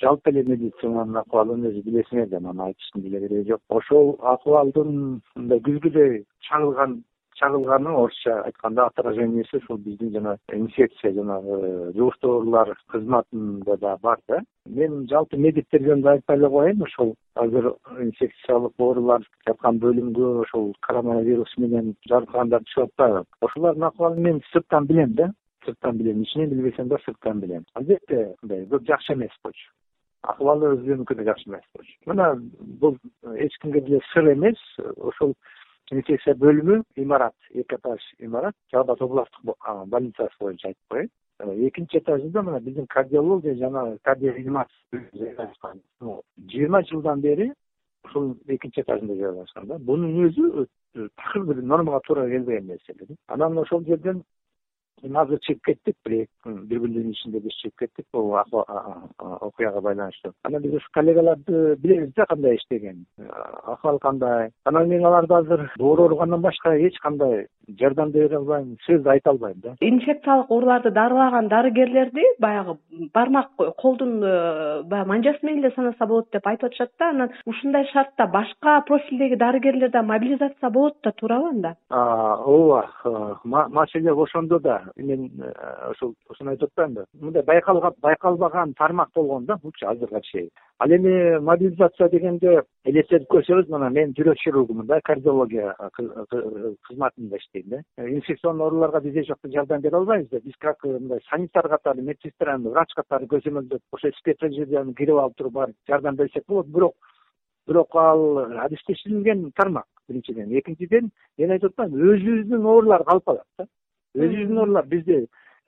жалпы эле медицинанын акыбалын өзү билесиңер да маны айтыштын деле кереги жок. Ошол акыбалдын мындай күзгүдөй чагылган чагылганы орусча айтканда отражениясы ушул биздин жана инфекция жанагы жугуштуу оорулар кызматында да бар да. Мен жалпы медиктер жөнүндө айтпай эле коеюн ошол азыр инфекциялык оорулар жаткан бөлүмгө ошол коронавирус менен жабыркагандар түшүп атпайбы ушулардын акыбалын мен сырттан билем да сырттан билем ичинен билбесем да сырттан билем. Албетте мындай көп жакшы эмес болчу акыбалы өздөрүнүкү да жакшы эмес болчу мына бул эч кимге деле сыр эмес ошол инфекция бөлүмү имарат эки этаж имарат жалал абад областтык больницасы боюнча айтып коеюн. Э, экинчи этажында мына биздин кардиология жана кардиореанимация жыйырма жылдан бери ушул экинчи этажында жайгашкан да. Бунун өзү такыр бир нормага туура келбеген нерсе анан ошол жерден эми азыр чыгып кеттик бир эки бир күндүн ичинде биз чыгып кеттик бул окуяга байланыштуу. Анан биз ушу коллегаларды билебиз да кандай иштегенин акыбал кандай? Анан мен аларды азыр доор ооругандан башка эч кандай жардам бере албайм сөз айта албайм да. Инфекциялык ооруларды дарылаган дарыгерлерди баягы бармак колдун э, баягы манжасы менен эле санаса болот деп айтып атышат да. Анан ушундай шартта башка профилдеги дарыгерлер да мобилизация болот да туурабы анда ооба маселе ошондо да мен э, ошол ошону айтып атпаймынбы мындай байкалбаган тармак болгон да булчу азыркыга чейин ал эми мобилизация дегенде элестетип көрсөңүз мына мен жүрөк хирургумун да кардиология кызматында иштейм да. Э, инфекционный ооруларга биз эч убакта жардам бере албайбыз да. Биз как мындай санитар катары медсестраны врач катары көзөмөлдөп ошо спецодежданы кирип алып туруп барып жардам берсек болот. Бирок бирок ал обеспеченген тармак биринчиден. Экинчиден мен айтып атпаймынбы өзүбүздүн оорулар калып калат да өзүбүздүн оорулар бизде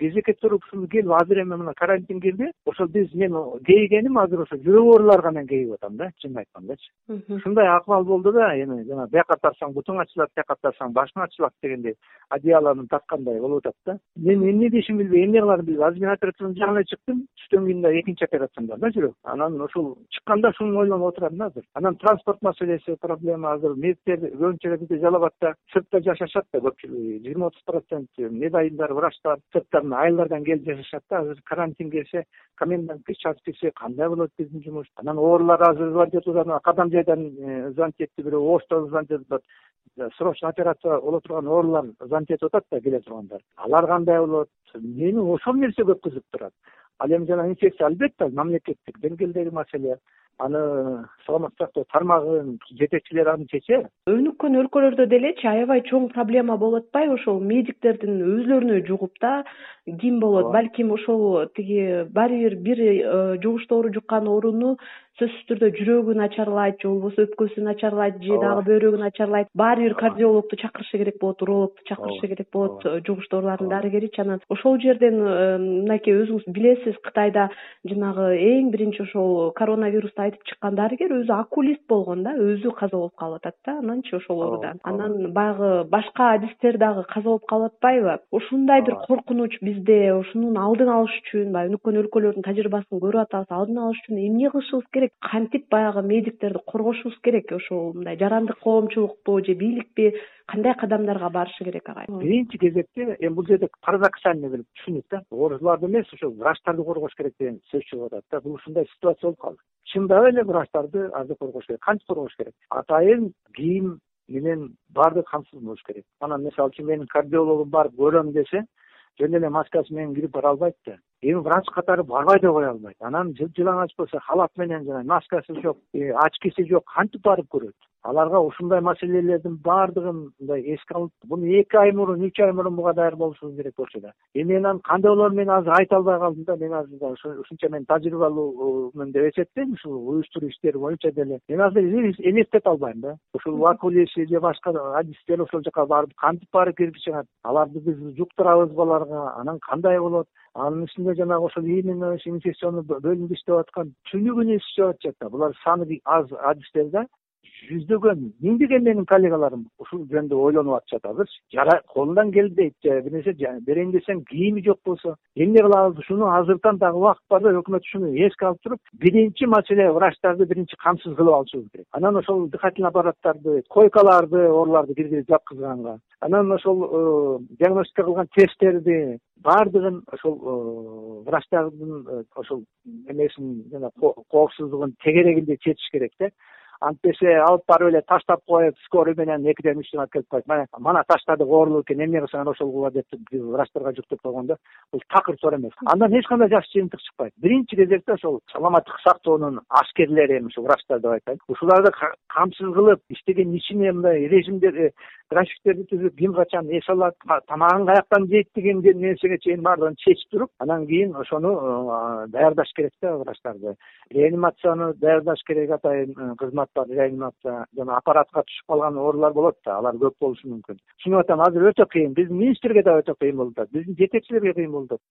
кезекке туруп ушуну келип азыр эми мына карантин кирди ошол биз мен кейигеним азыр ошо жүрөк ооруларга мен кейип атам да чынын айткандачы ушундай акыбал болду да эми жана бияка тартсаң бутуң ачылат тияка тартсаң башың ачылат дегендей одеялону тарткандай болуп атат да. Мен эмне дешимди билбей эмне кылаарымды билбей азыр мен операциядон жаңы эле чыктым түштөн кийин дагы экинчи операциям бар да жүрөк. Анан ушул чыкканда ушуну ойлонуп отурам да азыр. Анан транспорт маселеси проблема азыр медиктер көбүнчө эле бизде жалал абадта сыртта жашашат да көпчүлүгү жыйырма отуз процент медайымдар врачтар сырттан айылдардан келип жашашат да. Азыр карантин келсе комендантский час кирсе кандай болот биздин жумуш? Анан оорулар азыр звонить этип атат кадам жайдан э, звонить этти бирөө оштон звонить этип атат. Э, срочно операция боло турган оорулар звонить этип атат да келе тургандар. Алар кандай болот? Мени ошол нерсе көп кызыгып турат. Ал эми жана инфекция албетте мамлекеттик деңгээлдеги маселе. Аны саламаттык сактоо тармагынын жетекчилери аны чечет өнүккөн өлкөлөрдө делечи аябай чоң проблема болуп атпайбы ошол медиктердин өзүлөрүнө жугуп да ким болот балким ошол тиги баары бир бир э, жугуштуу оору жуккан ооруну сөзсүз түрдө жүрөгү начарлайт же болбосо өпкөсү начарлайт же дагы бөйрөгү начарлайт. Баары бир кардиологду чакырышы керек болот урологду чакырышы керек болот жугуштуу оорулардын дарыгеричи анан ошол жерден э, мынакей өзүңүз билесиз кытайда жанагы эң биринчи ошол коронавирусту айтып чыккан дарыгер өзү окулист болгон да өзү каза болуп калып атат да ананчы ошол оорудан анан баягы башка адистер дагы каза болуп калып атпайбы. Ушундай бир коркунуч бизде ушунун алдын алыш үчүн баягы өнүккөн өлкөлөрдүн тажрыйбасын көрүп атабыз. Алдын алыш үчүн эмне кылышыбыз керек? Кантип баягы медиктерди коргошубуз керек? Ошол мындай жарандык коомчулукпу же бийликпи? Кандай кадамдарга барышы керек агай? Биринчи кезекте эми бул жерде парадоксальный бир түшүнүк да. Ооручуларды эмес ошо врачтарды коргош керек деген сөз чыгып атат да. Бул ушундай ситуация болуп калды. Чындап эле врачтарды азыр коргош керек кантип коргош керек? Атайын кийим менен баардыгы камсыз болуш керек. Анан мисалы үчүн менин кардиологум барып көрөм десе жөн эле маскасы менен кирип бара албайт да. Эми врач катары барбай да кое албайт. Анан жыжалаңач болсо халат менен жана маскасы жок э, очкиси жок кантип барып көрөт аларга ушундай маселелердин баардыгын мындай эске алып муну эки ай мурун үч ай мурун буга даярдык болушубуз керек болчу да. Эми мен анан кандай болорун мен азыр айта албай калдым да мен азыр ушунча мен тажрыйбалуумун деп эсептейм ушул уюштуруу иштери боюнча деле. Мен азыр элестете албайм да. Ушул окулист же башка адистер ошол жака барып кантип барып кирип чыгат? Аларды биз жуктурабызбы аларга анан кандай болот? Анын ичинде жанагы ошол именно инфекционный бөлүмдө иштеп аткан түнү күнү иштеп атышат да. Булар саны аз адистер да жүздөгөн миңдеген менин коллегаларым ушул жөнүндө ойлонуп атышат азырчы колунан келбейт бир нерсе берейин десең кийими жок болсо. Эмне кылабыз ушуну азыртан дагы убакыт бар да өкмөт ушуну эске алып туруп биринчи маселе врачтарды биринчи камсыз кылып алышыбыз керек. Анан ошол дыхательный аппараттарды койкаларды ооруларды киргизип жапкызганга анан ошол э, диагностика кылган тесттерди баардыгын ошол э, врачтардын ошол эмесин жана коопсуздугун тегерегинде чечиш керек да антпесе алып барып эле таштап коюп скорый менен экиден үчтөн алып келип коет мына таштадык оорулуу экен эмне кылсаң ошол кыла деп врачтарга жүктөп койгондо бул такыр туура эмес. Андан эч кандай жакшы жыйынтык чыкпайт. Биринчи кезекте ошол саламаттык сактоонун ашкерлери эми ушу врачтар деп айтайын ушуларды камсыз кылып иштеген ичине мындай режимдер э, графиктерди түзүп ким качан эс алат тамагын каяктан жейт деген нерсеге чейин баардыгын чечип туруп анан кийин ошону э, даярдаш керек да врачтарды реанимацияны даярдаш керек атайын э, кызмат бар реанимация жана аппаратка түшүп калган оорулар болот да алар көп болушу мүмкүн. Түшүнүп атам азыр өтө кыйын биздин министрге да өтө кыйын болуп атат биздин жетекчилерге кыйын болуп атат